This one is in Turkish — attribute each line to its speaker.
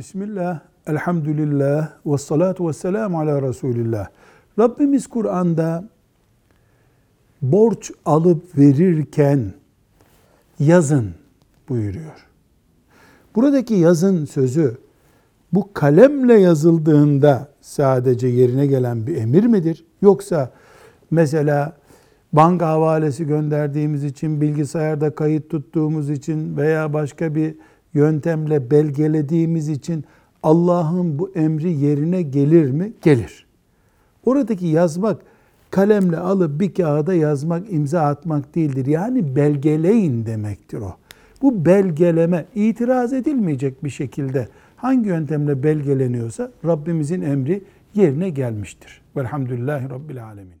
Speaker 1: Bismillah, elhamdülillah, ve salatu ve selamu ala Resulillah. Rabbimiz Kur'an'da borç alıp verirken yazın buyuruyor. Buradaki yazın sözü bu kalemle yazıldığında sadece yerine gelen bir emir midir? Yoksa mesela banka havalesi gönderdiğimiz için, bilgisayarda kayıt tuttuğumuz için veya başka bir yöntemle belgelediğimiz için Allah'ın bu emri yerine gelir mi? Gelir. Oradaki yazmak kalemle alıp bir kağıda yazmak, imza atmak değildir. Yani belgeleyin demektir o. Bu belgeleme itiraz edilmeyecek bir şekilde hangi yöntemle belgeleniyorsa Rabbimizin emri yerine gelmiştir. Velhamdülillahi Rabbil Alemin.